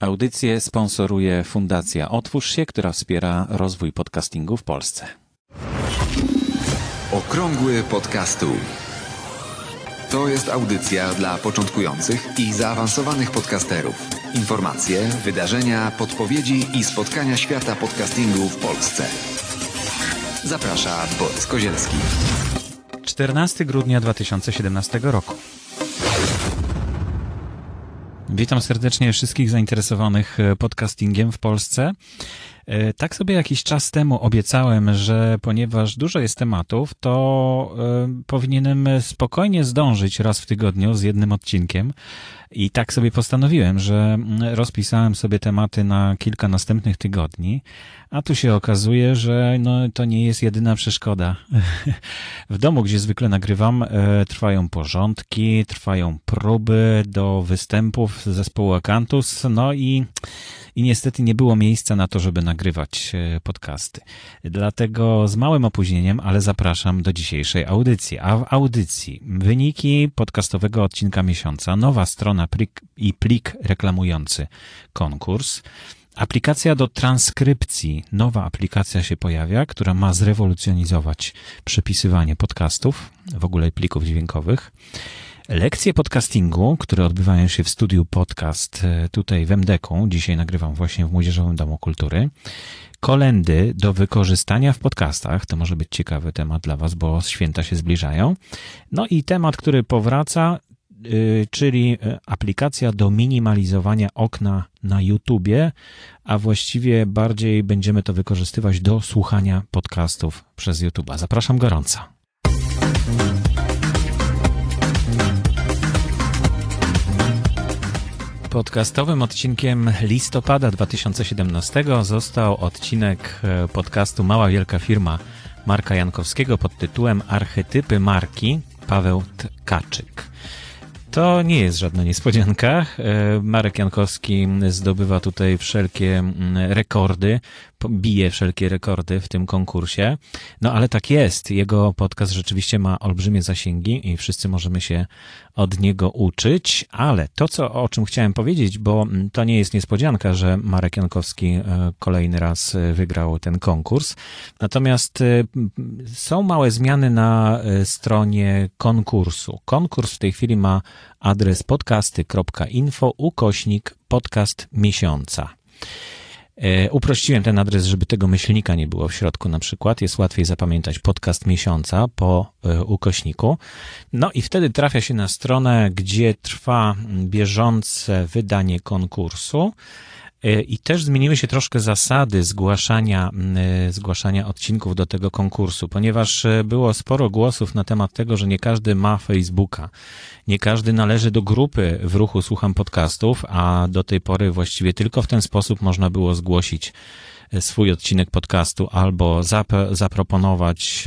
Audycję sponsoruje Fundacja Otwórz się, która wspiera rozwój podcastingu w Polsce. Okrągły podcastu. To jest audycja dla początkujących i zaawansowanych podcasterów. Informacje, wydarzenia, podpowiedzi i spotkania świata podcastingu w Polsce. Zaprasza Borys Kozielski. 14 grudnia 2017 roku. Witam serdecznie wszystkich zainteresowanych e, podcastingiem w Polsce. E, tak sobie jakiś czas temu obiecałem, że ponieważ dużo jest tematów, to y, powinienem spokojnie zdążyć raz w tygodniu z jednym odcinkiem. I tak sobie postanowiłem, że mm, rozpisałem sobie tematy na kilka następnych tygodni, a tu się okazuje, że no, to nie jest jedyna przeszkoda. W domu, gdzie zwykle nagrywam, trwają porządki, trwają próby do występów zespołu Akantus, no i i niestety nie było miejsca na to, żeby nagrywać e, podcasty. Dlatego z małym opóźnieniem, ale zapraszam do dzisiejszej audycji. A w audycji wyniki podcastowego odcinka miesiąca, nowa strona plik i plik reklamujący konkurs. Aplikacja do transkrypcji, nowa aplikacja się pojawia, która ma zrewolucjonizować przepisywanie podcastów, w ogóle plików dźwiękowych. Lekcje podcastingu, które odbywają się w studiu podcast e, tutaj w MDK-u, dzisiaj nagrywam właśnie w Młodzieżowym Domu Kultury. Kolendy do wykorzystania w podcastach, to może być ciekawy temat dla Was, bo święta się zbliżają. No i temat, który powraca, yy, czyli e, aplikacja do minimalizowania okna na YouTubie, a właściwie bardziej będziemy to wykorzystywać do słuchania podcastów przez YouTube'a. Zapraszam gorąco. Podcastowym odcinkiem listopada 2017 został odcinek e, podcastu Mała Wielka Firma Marka Jankowskiego pod tytułem Archetypy marki Paweł Tkaczyk. To nie jest żadna niespodzianka. E, Marek Jankowski zdobywa tutaj wszelkie mm, rekordy, bije wszelkie rekordy w tym konkursie. No ale tak jest. Jego podcast rzeczywiście ma olbrzymie zasięgi i wszyscy możemy się od niego uczyć, ale to, co, o czym chciałem powiedzieć, bo to nie jest niespodzianka, że Marek Jankowski e, kolejny raz e, wygrał ten konkurs. Natomiast są małe zmiany na stronie konkursu. Konkurs w tej chwili ma adres podcasty.info ukośnik podcast miesiąca. E, uprościłem ten adres, żeby tego myślnika nie było w środku na przykład. Jest łatwiej zapamiętać podcast miesiąca po e, ukośniku. No i wtedy trafia się na stronę, gdzie trwa bieżące wydanie konkursu. E, I też zmieniły się troszkę zasady zgłaszania, e, zgłaszania odcinków do tego konkursu, ponieważ e, było sporo głosów na temat tego, że nie każdy ma Facebooka. Nie każdy należy do grupy w ruchu Słucham Podcastów, a do tej pory właściwie tylko w ten sposób można było zgłosić swój odcinek podcastu albo zap zaproponować,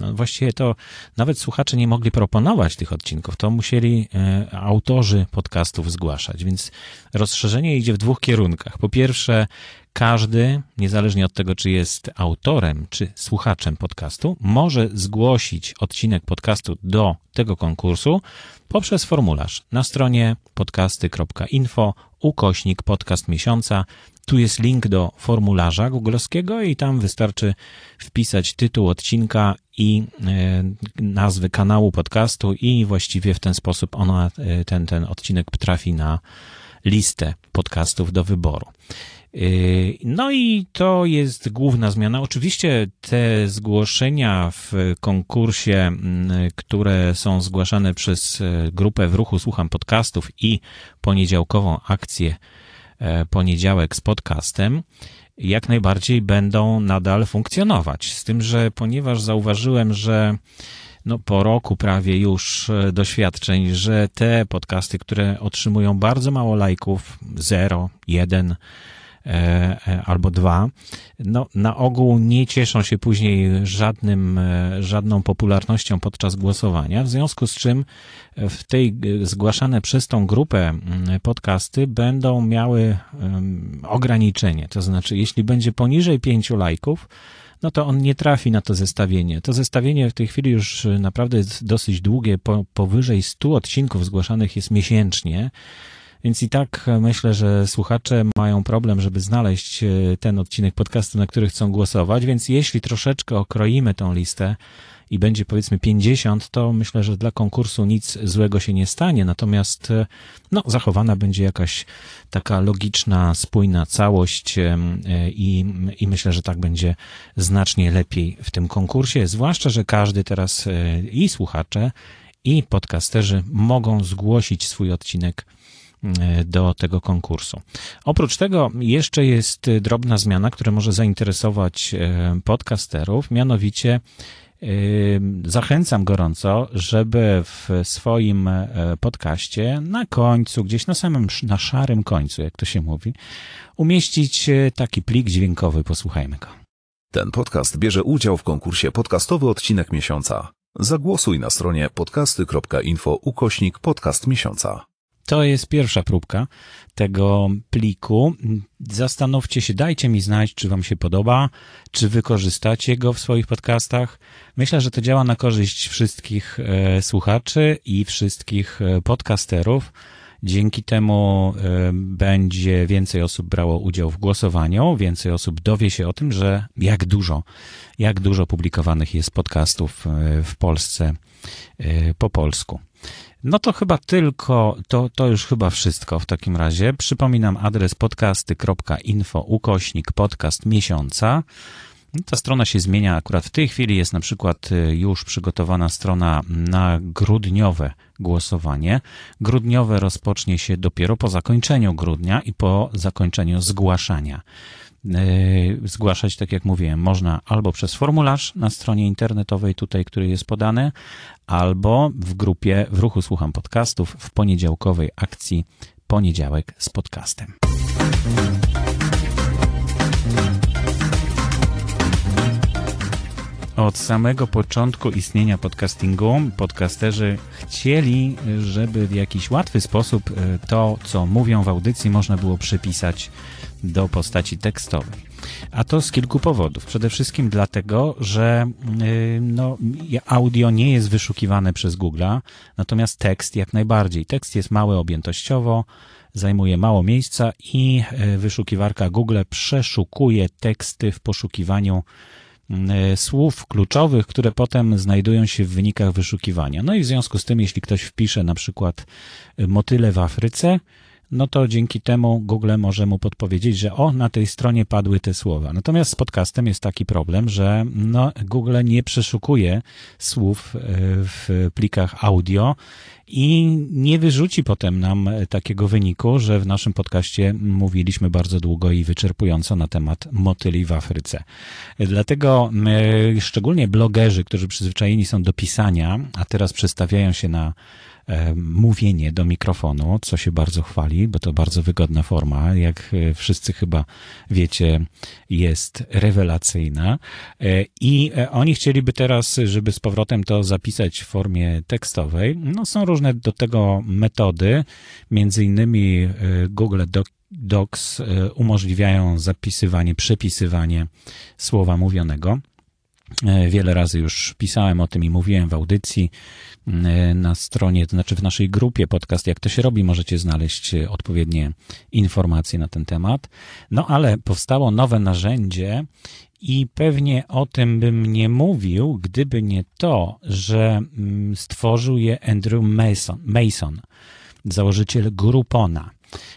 no właściwie to nawet słuchacze nie mogli proponować tych odcinków, to musieli e, autorzy podcastów zgłaszać, więc rozszerzenie idzie w dwóch kierunkach. Po pierwsze, każdy, niezależnie od tego, czy jest autorem, czy słuchaczem podcastu, może zgłosić odcinek podcastu do tego konkursu poprzez formularz na stronie podcasty.info ukośnik podcast miesiąca. Tu jest link do formularza googlowskiego i tam wystarczy wpisać tytuł odcinka i e, nazwy kanału podcastu i właściwie w ten sposób ona, e, ten, ten odcinek trafi na listę podcastów do wyboru. E, no i to jest główna zmiana. Oczywiście te zgłoszenia w konkursie, które są zgłaszane przez grupę w ruchu Słucham Podcastów i poniedziałkową akcję E, poniedziałek z podcastem, jak najbardziej będą nadal funkcjonować. Z tym, że ponieważ zauważyłem, że no, po roku prawie już e, doświadczeń, że te podcasty, które otrzymują bardzo mało lajków, 0, 1, E, e, albo dwa, no, na ogół nie cieszą się później żadnym, e, żadną popularnością podczas głosowania, w związku z czym w tej zgłaszane przez tą grupę podcasty będą miały ograniczenie. To znaczy, jeśli będzie poniżej pięciu lajków, no to on nie trafi na to zestawienie. To zestawienie w tej chwili już naprawdę jest dosyć długie, po, powyżej 100 odcinków zgłaszanych jest miesięcznie Więc i tak myślę, że słuchacze mają problem, żeby znaleźć ten odcinek podcastu, na który chcą głosować, więc jeśli troszeczkę okroimy tą listę, i będzie powiedzmy 50, to myślę, że dla konkursu nic złego się nie stanie, natomiast e, no, zachowana będzie jakaś taka logiczna, spójna całość e, i, i myślę, że tak będzie znacznie lepiej w tym konkursie, zwłaszcza, że każdy teraz e, i słuchacze, i podcasterzy mogą zgłosić swój odcinek do tego konkursu. Oprócz tego jeszcze jest drobna zmiana, która może zainteresować podcasterów, mianowicie Zachęcam gorąco, żeby w swoim e, podcaście na końcu, gdzieś na samym, na szarym końcu, jak to się mówi, umieścić e, taki plik dźwiękowy. Posłuchajmy go. Ten podcast bierze udział w konkursie podcastowy odcinek miesiąca. Zagłosuj na stronie podcasty.info ukośnik podcast miesiąca. To jest pierwsza próbka tego pliku. Zastanówcie się, dajcie mi znać, czy Wam się podoba, czy wykorzystacie go w swoich podcastach. Myślę, że to działa na korzyść wszystkich e, słuchaczy i wszystkich e, podcasterów. Dzięki temu e, będzie więcej osób brało udział w głosowaniu, więcej osób dowie się o tym, że jak dużo, jak dużo publikowanych jest podcastów w Polsce po polsku. No to chyba tylko, to, to już chyba wszystko w takim razie. Przypominam adres podcasty.info ukośnik podcast miesiąca. Ta strona się zmienia akurat w tej chwili. Jest na przykład y, już przygotowana strona na grudniowe głosowanie. Grudniowe rozpocznie się dopiero po zakończeniu grudnia i po zakończeniu zgłaszania. Y, zgłaszać, tak jak mówiłem, można albo przez formularz na stronie internetowej tutaj, który jest podany, albo w grupie w ruchu Słucham Podcastów w poniedziałkowej akcji Poniedziałek z podcastem. Od samego początku istnienia podcastingu podcasterzy chcieli, żeby w jakiś łatwy sposób e, to, co mówią w audycji, można było przypisać do postaci tekstowej. A to z kilku powodów. Przede wszystkim dlatego, że y, no, audio nie jest wyszukiwane przez Google'a, natomiast tekst jak najbardziej. Tekst jest mały objętościowo, zajmuje mało miejsca i y, wyszukiwarka Google przeszukuje teksty w poszukiwaniu słów kluczowych, które potem znajdują się w wynikach wyszukiwania. No i w związku z tym, jeśli ktoś wpisze na przykład motyle w Afryce, no to dzięki temu Google może mu podpowiedzieć, że o, na tej stronie padły te słowa. Natomiast z podcastem jest taki problem, że no, Google nie przeszukuje słów e, w plikach audio i nie wyrzuci potem nam takiego wyniku, że w naszym podcaście mówiliśmy bardzo długo i wyczerpująco na temat motyli w Afryce. Dlatego e, szczególnie blogerzy, którzy przyzwyczajeni są do pisania, a teraz przestawiają się na mówienie do mikrofonu, co się bardzo chwali, bo to bardzo wygodna forma, jak e, wszyscy chyba wiecie, jest rewelacyjna. E, I oni chcieliby teraz, żeby z powrotem to zapisać w formie tekstowej. No, są różne do tego metody, między innymi Google Docs umożliwiają zapisywanie, przepisywanie słowa mówionego. Wiele razy już pisałem o tym i mówiłem w audycji. E, na stronie, to znaczy w naszej grupie podcast, jak to się robi, możecie znaleźć e, odpowiednie informacje na ten temat. No ale powstało nowe narzędzie i pewnie o tym bym nie mówił, gdyby nie to, że mm, stworzył je Andrew Mason, Mason założyciel Groupona.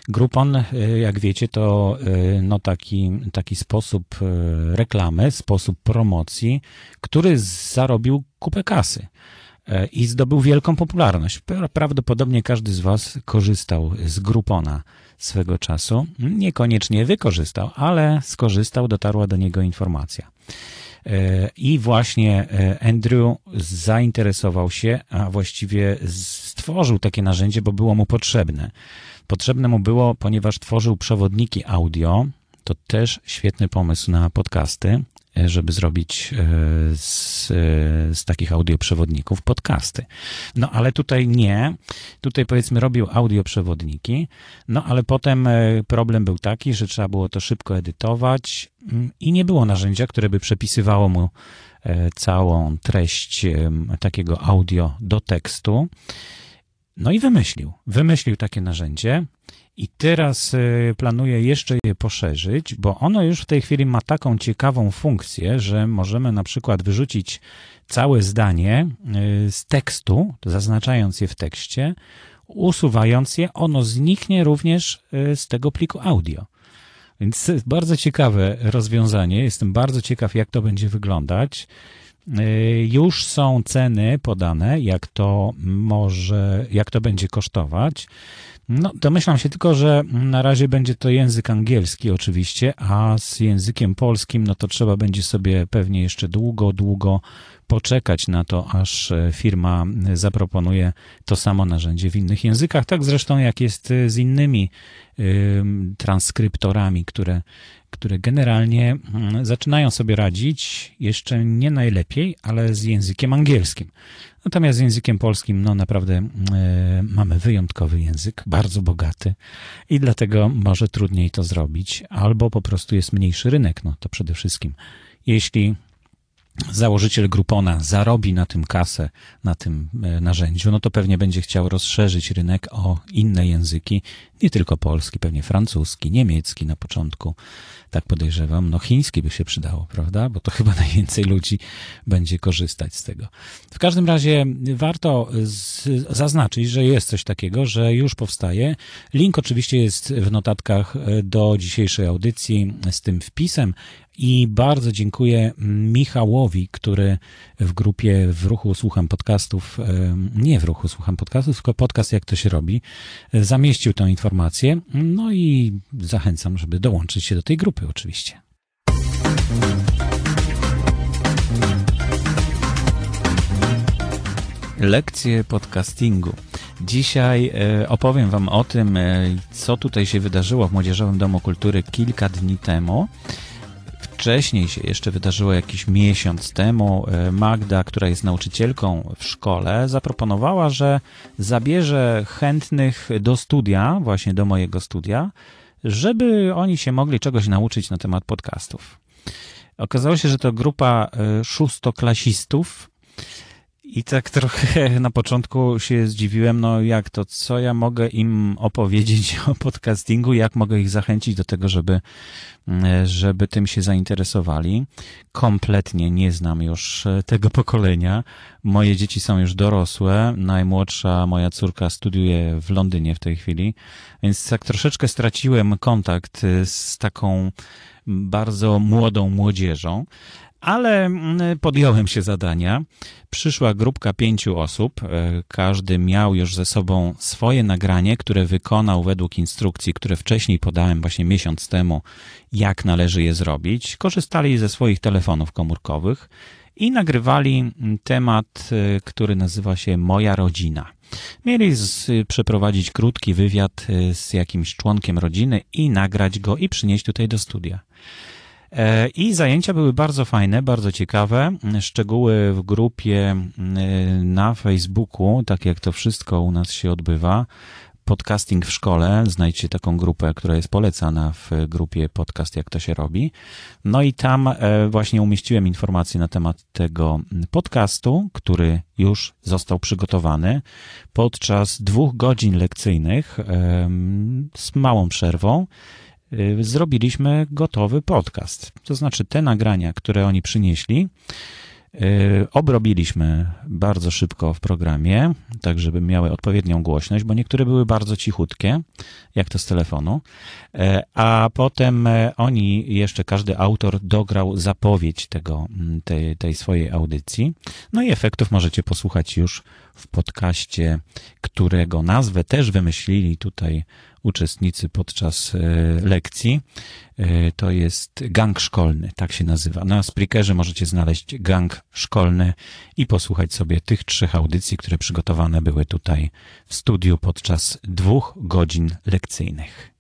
Groupon, e, jak wiecie, to no taki, taki sposób reklamy, sposób promocji, który zarobił kupę kasy. E, i zdobył wielką popularność. Prawdopodobnie każdy z Was korzystał z Groupona swego czasu. Niekoniecznie wykorzystał, ale skorzystał, dotarła do niego informacja. E, I właśnie e, Andrew zainteresował się, a właściwie stworzył takie narzędzie, bo było mu potrzebne. Potrzebne mu było, ponieważ tworzył przewodniki audio. To też świetny pomysł na podcasty. E, żeby zrobić e, z, e, z takich audioprzewodników podcasty. No ale tutaj nie. Tutaj powiedzmy robił audioprzewodniki, no ale potem problem był taki, że trzeba było to szybko edytować mm, i nie było narzędzia, które by przepisywało mu całą treść takiego audio do tekstu. No i wymyślił. Wymyślił takie narzędzie i teraz y, planuje jeszcze je poszerzyć, bo ono już w tej chwili ma taką ciekawą funkcję, że możemy na przykład wyrzucić całe zdanie y, z tekstu, zaznaczając je w tekście, usuwając je, ono zniknie również y, z tego pliku audio. Więc bardzo ciekawe rozwiązanie. Jestem bardzo ciekaw, jak to będzie wyglądać. Już są ceny podane, jak to może, jak to będzie kosztować. No, domyślam się tylko, że na razie będzie to język angielski oczywiście, a z językiem polskim, no to trzeba będzie sobie pewnie jeszcze długo, długo poczekać na to, aż e, firma zaproponuje to samo narzędzie w innych językach. Tak zresztą jak jest z innymi transkryptorami, które, które generalnie mm, zaczynają sobie radzić jeszcze nie najlepiej, ale z językiem angielskim. Natomiast z językiem polskim, no naprawdę e, mamy wyjątkowy język, bardzo bogaty i dlatego może trudniej to zrobić, albo po prostu jest mniejszy rynek, no to przede wszystkim. Jeśli założyciel Groupona zarobi na tym kasę, na tym e, narzędziu, no to pewnie będzie chciał rozszerzyć rynek o inne języki, nie tylko polski, pewnie francuski, niemiecki na początku, tak podejrzewam. No chiński by się przydało, prawda? Bo to chyba najwięcej ludzi będzie korzystać z tego. W każdym razie warto z, zaznaczyć, że jest coś takiego, że już powstaje. Link oczywiście jest w notatkach e, do dzisiejszej audycji z tym wpisem. I bardzo dziękuję Michałowi, który w grupie w ruchu słucham podcastów, e, nie w ruchu słucham podcastów, tylko podcast jak to się robi, e, zamieścił tę informację. No i zachęcam, żeby dołączyć się do tej grupy oczywiście. Lekcje podcastingu. Dzisiaj e, opowiem Wam o tym, co tutaj się wydarzyło w Młodzieżowym Domu Kultury kilka dni temu wcześniej się jeszcze wydarzyło jakiś miesiąc temu. E, Magda, która jest nauczycielką w szkole, zaproponowała, że zabierze chętnych do studia, właśnie do mojego studia, żeby oni się mogli czegoś nauczyć na temat podcastów. Okazało się, że to grupa e, szóstoklasistów, i tak trochę na początku się zdziwiłem, no jak to, co ja mogę im opowiedzieć o podcastingu, jak mogę ich zachęcić do tego, żeby, mm, żeby tym się zainteresowali. Kompletnie nie znam już e, tego pokolenia. Moje dzieci są już dorosłe. Najmłodsza moja córka studiuje w Londynie w tej chwili, więc tak troszeczkę straciłem kontakt e, z taką bardzo młodą młodzieżą ale mm, podjąłem się zadania. Przyszła grupka pięciu osób. E, każdy miał już ze sobą swoje nagranie, które wykonał według instrukcji, które wcześniej podałem właśnie miesiąc temu, jak należy je zrobić. Korzystali ze swoich telefonów komórkowych i nagrywali mm, temat, e, który nazywa się Moja rodzina. Mieli z, przeprowadzić krótki wywiad e, z jakimś członkiem rodziny i nagrać go i przynieść tutaj do studia. E, I zajęcia były bardzo fajne, bardzo ciekawe. Szczegóły w grupie na Facebooku, tak jak to wszystko u nas się odbywa. Podcasting w szkole. Znajdźcie taką grupę, która jest polecana w grupie podcast, jak to się robi. No i tam e, właśnie umieściłem informacje na temat tego podcastu, który już został przygotowany podczas dwóch godzin lekcyjnych z małą przerwą. Y, zrobiliśmy gotowy podcast. To znaczy te nagrania, które oni przynieśli, y, obrobiliśmy bardzo szybko w programie, tak żeby miały odpowiednią głośność, bo niektóre były bardzo cichutkie, jak to z telefonu, e, a potem e, oni, jeszcze każdy autor dograł zapowiedź tego, tej, tej swojej audycji. No i efektów możecie posłuchać już w podcaście, którego nazwę też wymyślili tutaj uczestnicy podczas e, lekcji. E, to jest gang szkolny, tak się nazywa. Na Spreakerze możecie znaleźć gang szkolny i posłuchać sobie tych trzech audycji, które przygotowane były tutaj w studiu podczas dwóch godzin lekcyjnych.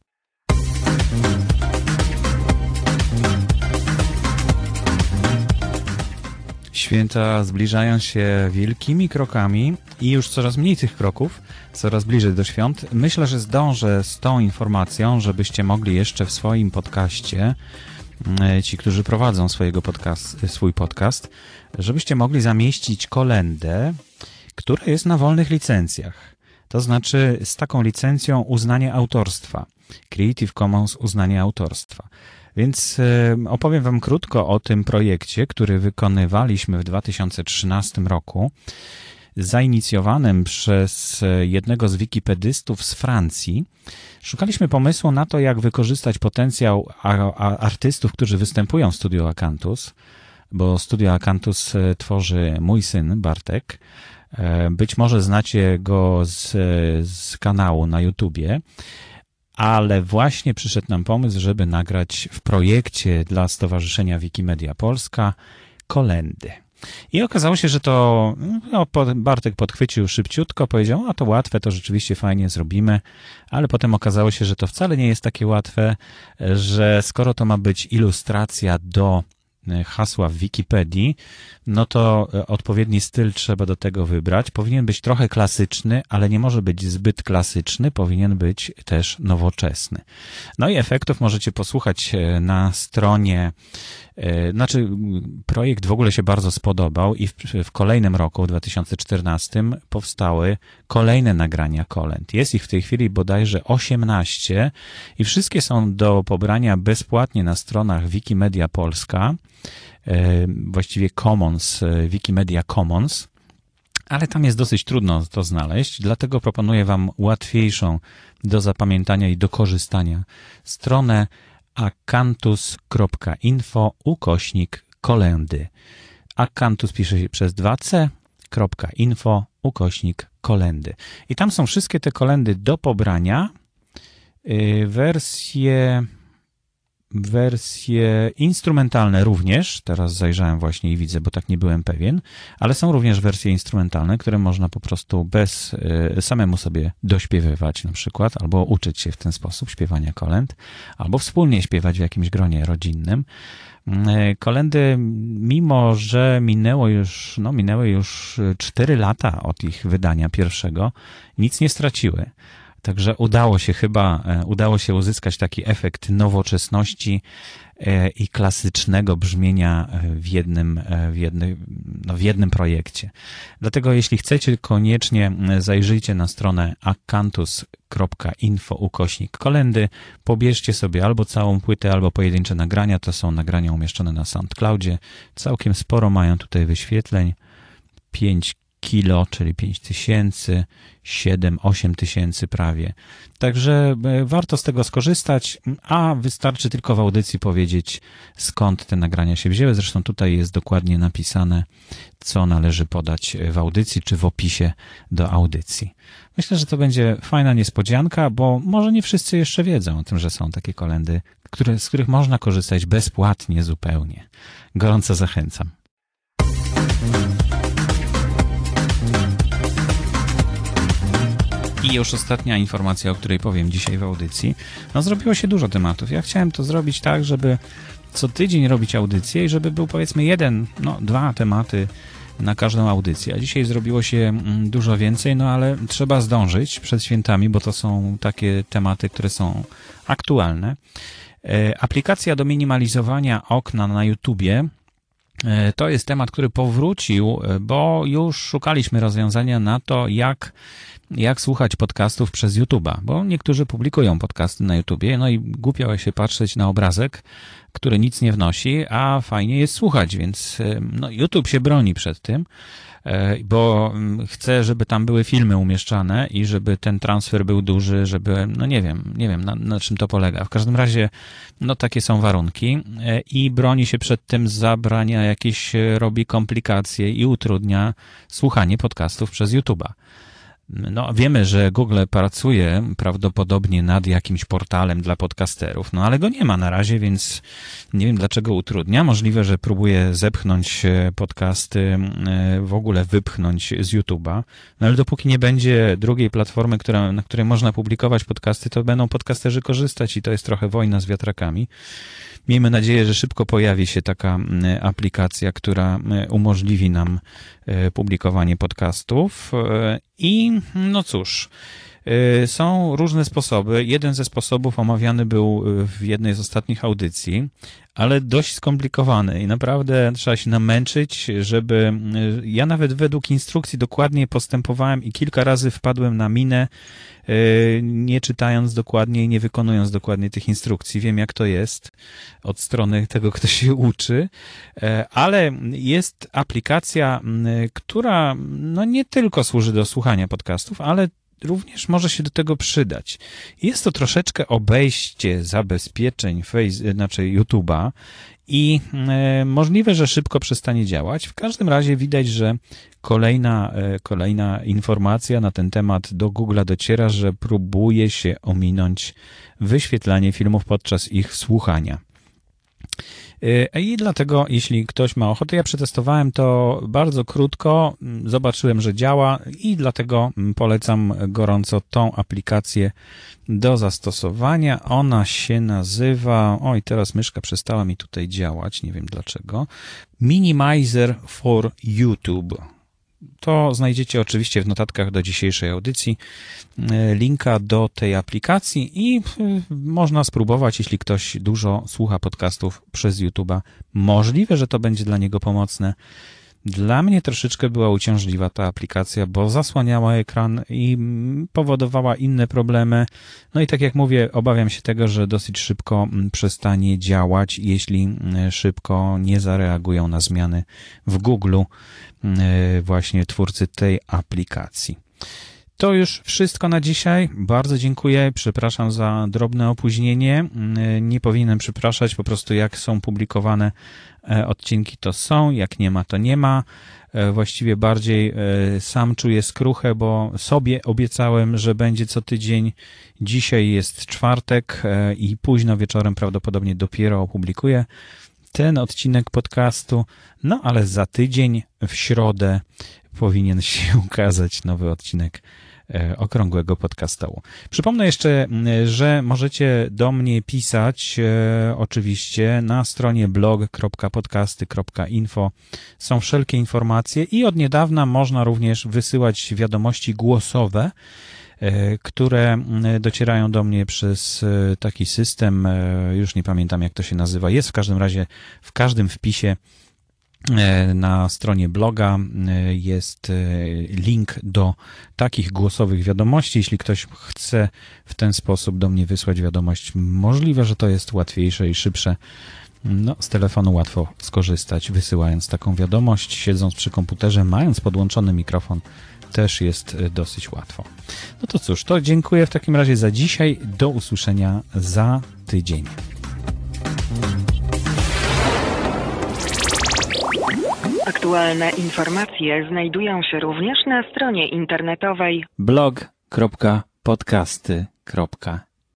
Święta zbliżają się wielkimi krokami i już coraz mniej tych kroków, coraz bliżej do świąt. Myślę, że zdążę z tą informacją, żebyście mogli jeszcze w swoim podcaście, mm, ci, którzy prowadzą swojego podcast, swój podcast, żebyście mogli zamieścić kolendę, która jest na wolnych licencjach. To znaczy z taką licencją uznanie autorstwa. Creative Commons uznanie autorstwa. Więc e, opowiem Wam krótko o tym projekcie, który wykonywaliśmy w 2013 roku, zainicjowanym przez jednego z wikipedystów z Francji. Szukaliśmy pomysłu na to, jak wykorzystać potencjał artystów, którzy występują w Studio Acanthus, bo Studio Acanthus e, tworzy mój syn Bartek. E, być może znacie go z, z kanału na YouTubie ale właśnie przyszedł nam pomysł, żeby nagrać w projekcie dla Stowarzyszenia Wikimedia Polska kolendy. I okazało się, że to no, Bartek podchwycił szybciutko, powiedział, a to łatwe, to rzeczywiście fajnie zrobimy, ale potem okazało się, że to wcale nie jest takie łatwe, że skoro to ma być ilustracja do hasła w Wikipedii, no to e, odpowiedni styl trzeba do tego wybrać. Powinien być trochę klasyczny, ale nie może być zbyt klasyczny, powinien być też nowoczesny. No i efektów możecie posłuchać e, na stronie E, znaczy, projekt w ogóle się bardzo spodobał i w, w, kolejnym roku, w 2014, powstały kolejne nagrania kolęd. Jest ich w tej chwili bodajże 18 i wszystkie są do pobrania bezpłatnie na stronach Wikimedia Polska, e, właściwie Commons, e, Wikimedia Commons ale tam jest dosyć trudno to znaleźć, dlatego proponuję Wam łatwiejszą do zapamiętania i do korzystania stronę akantus.info ukośnik kolendy. Akantus pisze się przez 2c.info ukośnik kolendy. I tam są wszystkie te kolendy do pobrania. Y, wersje wersje instrumentalne również, teraz zajrzałem właśnie i widzę, bo tak nie byłem pewien, ale są również wersje instrumentalne, które można po prostu bez y, samemu sobie dośpiewywać na przykład, albo uczyć się w ten sposób śpiewania kolęd, albo wspólnie śpiewać w jakimś gronie rodzinnym. Y, kolendy, mimo że minęło już, no minęły już 4 lata od ich wydania pierwszego, nic nie straciły. Także udało się chyba, e, udało się uzyskać taki efekt nowoczesności e, i klasycznego brzmienia e, w jednym, w jednym, no w jednym projekcie. Dlatego jeśli chcecie, koniecznie zajrzyjcie na stronę akantus.info ukośnik kolendy, pobierzcie sobie albo całą płytę, albo pojedyncze nagrania. To są nagrania umieszczone na SoundCloudzie. Całkiem sporo mają tutaj wyświetleń. 5 kilo, czyli 5 tysięcy, 7, 8 tysięcy prawie. Także e, warto z tego skorzystać, a wystarczy tylko w audycji powiedzieć, skąd te nagrania się wzięły. Zresztą tutaj jest dokładnie napisane, co należy podać w audycji, czy w opisie do audycji. Myślę, że to będzie fajna niespodzianka, bo może nie wszyscy jeszcze wiedzą o tym, że są takie kolendy, które, z których można korzystać bezpłatnie zupełnie. Gorąco zachęcam. I już ostatnia informacja, o której powiem dzisiaj w audycji. No, zrobiło się dużo tematów. Ja chciałem to zrobić tak, żeby co tydzień robić audycję i żeby był powiedzmy jeden, no dwa tematy na każdą audycję. A dzisiaj zrobiło się mm, dużo więcej, no ale trzeba zdążyć przed świętami, bo to są takie tematy, które są aktualne. E, aplikacja do minimalizowania okna na YouTubie to jest temat, który powrócił, e, bo już szukaliśmy rozwiązania na to, jak jak słuchać podcastów przez YouTube'a, bo niektórzy publikują podcasty na YouTubie, no i głupio się patrzeć na obrazek, który nic nie wnosi, a fajnie jest słuchać, więc no, YouTube się broni przed tym, e, bo mm, chce, żeby tam były filmy umieszczane i żeby ten transfer był duży, żeby, no nie wiem, nie wiem na, na czym to polega. W każdym razie, no takie są warunki e, i broni się przed tym, zabrania jakieś, e, robi komplikacje i utrudnia słuchanie podcastów przez YouTube'a. No, wiemy, że Google pracuje prawdopodobnie nad jakimś portalem dla podcasterów, no ale go nie ma na razie, więc nie wiem dlaczego utrudnia. Możliwe, że próbuje zepchnąć e, podcasty, e, w ogóle wypchnąć z YouTube'a, no ale dopóki nie będzie drugiej platformy, która, na której można publikować podcasty, to będą podcasterzy korzystać i to jest trochę wojna z wiatrakami. Miejmy nadzieję, że szybko pojawi się taka aplikacja, która umożliwi nam e, publikowanie podcastów. I no cóż, Y, są różne sposoby. Jeden ze sposobów omawiany był w jednej z ostatnich audycji, ale dość skomplikowany i naprawdę trzeba się namęczyć, żeby. Y, ja nawet według instrukcji dokładnie postępowałem i kilka razy wpadłem na minę, nie czytając dokładnie i nie wykonując dokładnie tych instrukcji. Wiem, jak to jest od strony tego, kto się uczy, ale jest aplikacja, która no nie tylko służy do słuchania podcastów, ale również może się do tego przydać. Jest to troszeczkę obejście zabezpieczeń face, znaczy YouTube'a i e, możliwe, że szybko przestanie działać. W każdym razie widać, że kolejna, e, kolejna informacja na ten temat do Google'a dociera, że próbuje się ominąć wyświetlanie filmów podczas ich słuchania. E, I dlatego, jeśli ktoś ma ochotę, ja przetestowałem to bardzo krótko, zobaczyłem, że działa i dlatego polecam gorąco tą aplikację do zastosowania. Ona się nazywa, oj, teraz myszka przestała mi tutaj działać, nie wiem dlaczego. Minimizer for YouTube. To znajdziecie oczywiście w notatkach do dzisiejszej audycji e, linka do tej aplikacji i e, można spróbować, jeśli ktoś dużo słucha podcastów przez YouTube'a. Możliwe, że to będzie dla niego pomocne. Dla mnie troszeczkę była uciążliwa ta aplikacja, bo zasłaniała ekran i powodowała inne problemy. No i tak jak mówię, obawiam się tego, że dosyć szybko przestanie działać, jeśli szybko nie zareagują na zmiany w Google właśnie twórcy tej aplikacji. To już wszystko na dzisiaj. Bardzo dziękuję. Przepraszam za drobne opóźnienie. Nie powinienem przepraszać, po prostu jak są publikowane e, odcinki, to są, jak nie ma, to nie ma. E, właściwie bardziej e, sam czuję skruchę, bo sobie obiecałem, że będzie co tydzień. Dzisiaj jest czwartek i późno wieczorem prawdopodobnie dopiero opublikuję ten odcinek podcastu. No ale za tydzień w środę powinien się ukazać nowy odcinek okrągłego podcastu. Przypomnę jeszcze, że możecie do mnie pisać e, oczywiście na stronie blog.podcasty.info. Są wszelkie informacje i od niedawna można również wysyłać wiadomości głosowe e, które docierają do mnie przez taki system, już nie pamiętam jak to się nazywa. Jest w każdym razie w każdym wpisie E, na stronie bloga e, jest e, link do takich głosowych wiadomości. Jeśli ktoś chce w ten sposób do mnie wysłać wiadomość, możliwe, że to jest łatwiejsze i szybsze. No, z telefonu łatwo skorzystać, wysyłając taką wiadomość, siedząc przy komputerze, mając podłączony mikrofon, też jest dosyć łatwo. No to cóż, to dziękuję w takim razie za dzisiaj. Do usłyszenia za tydzień. Aktualne informacje znajdują się również na stronie internetowej blog.podcasty.info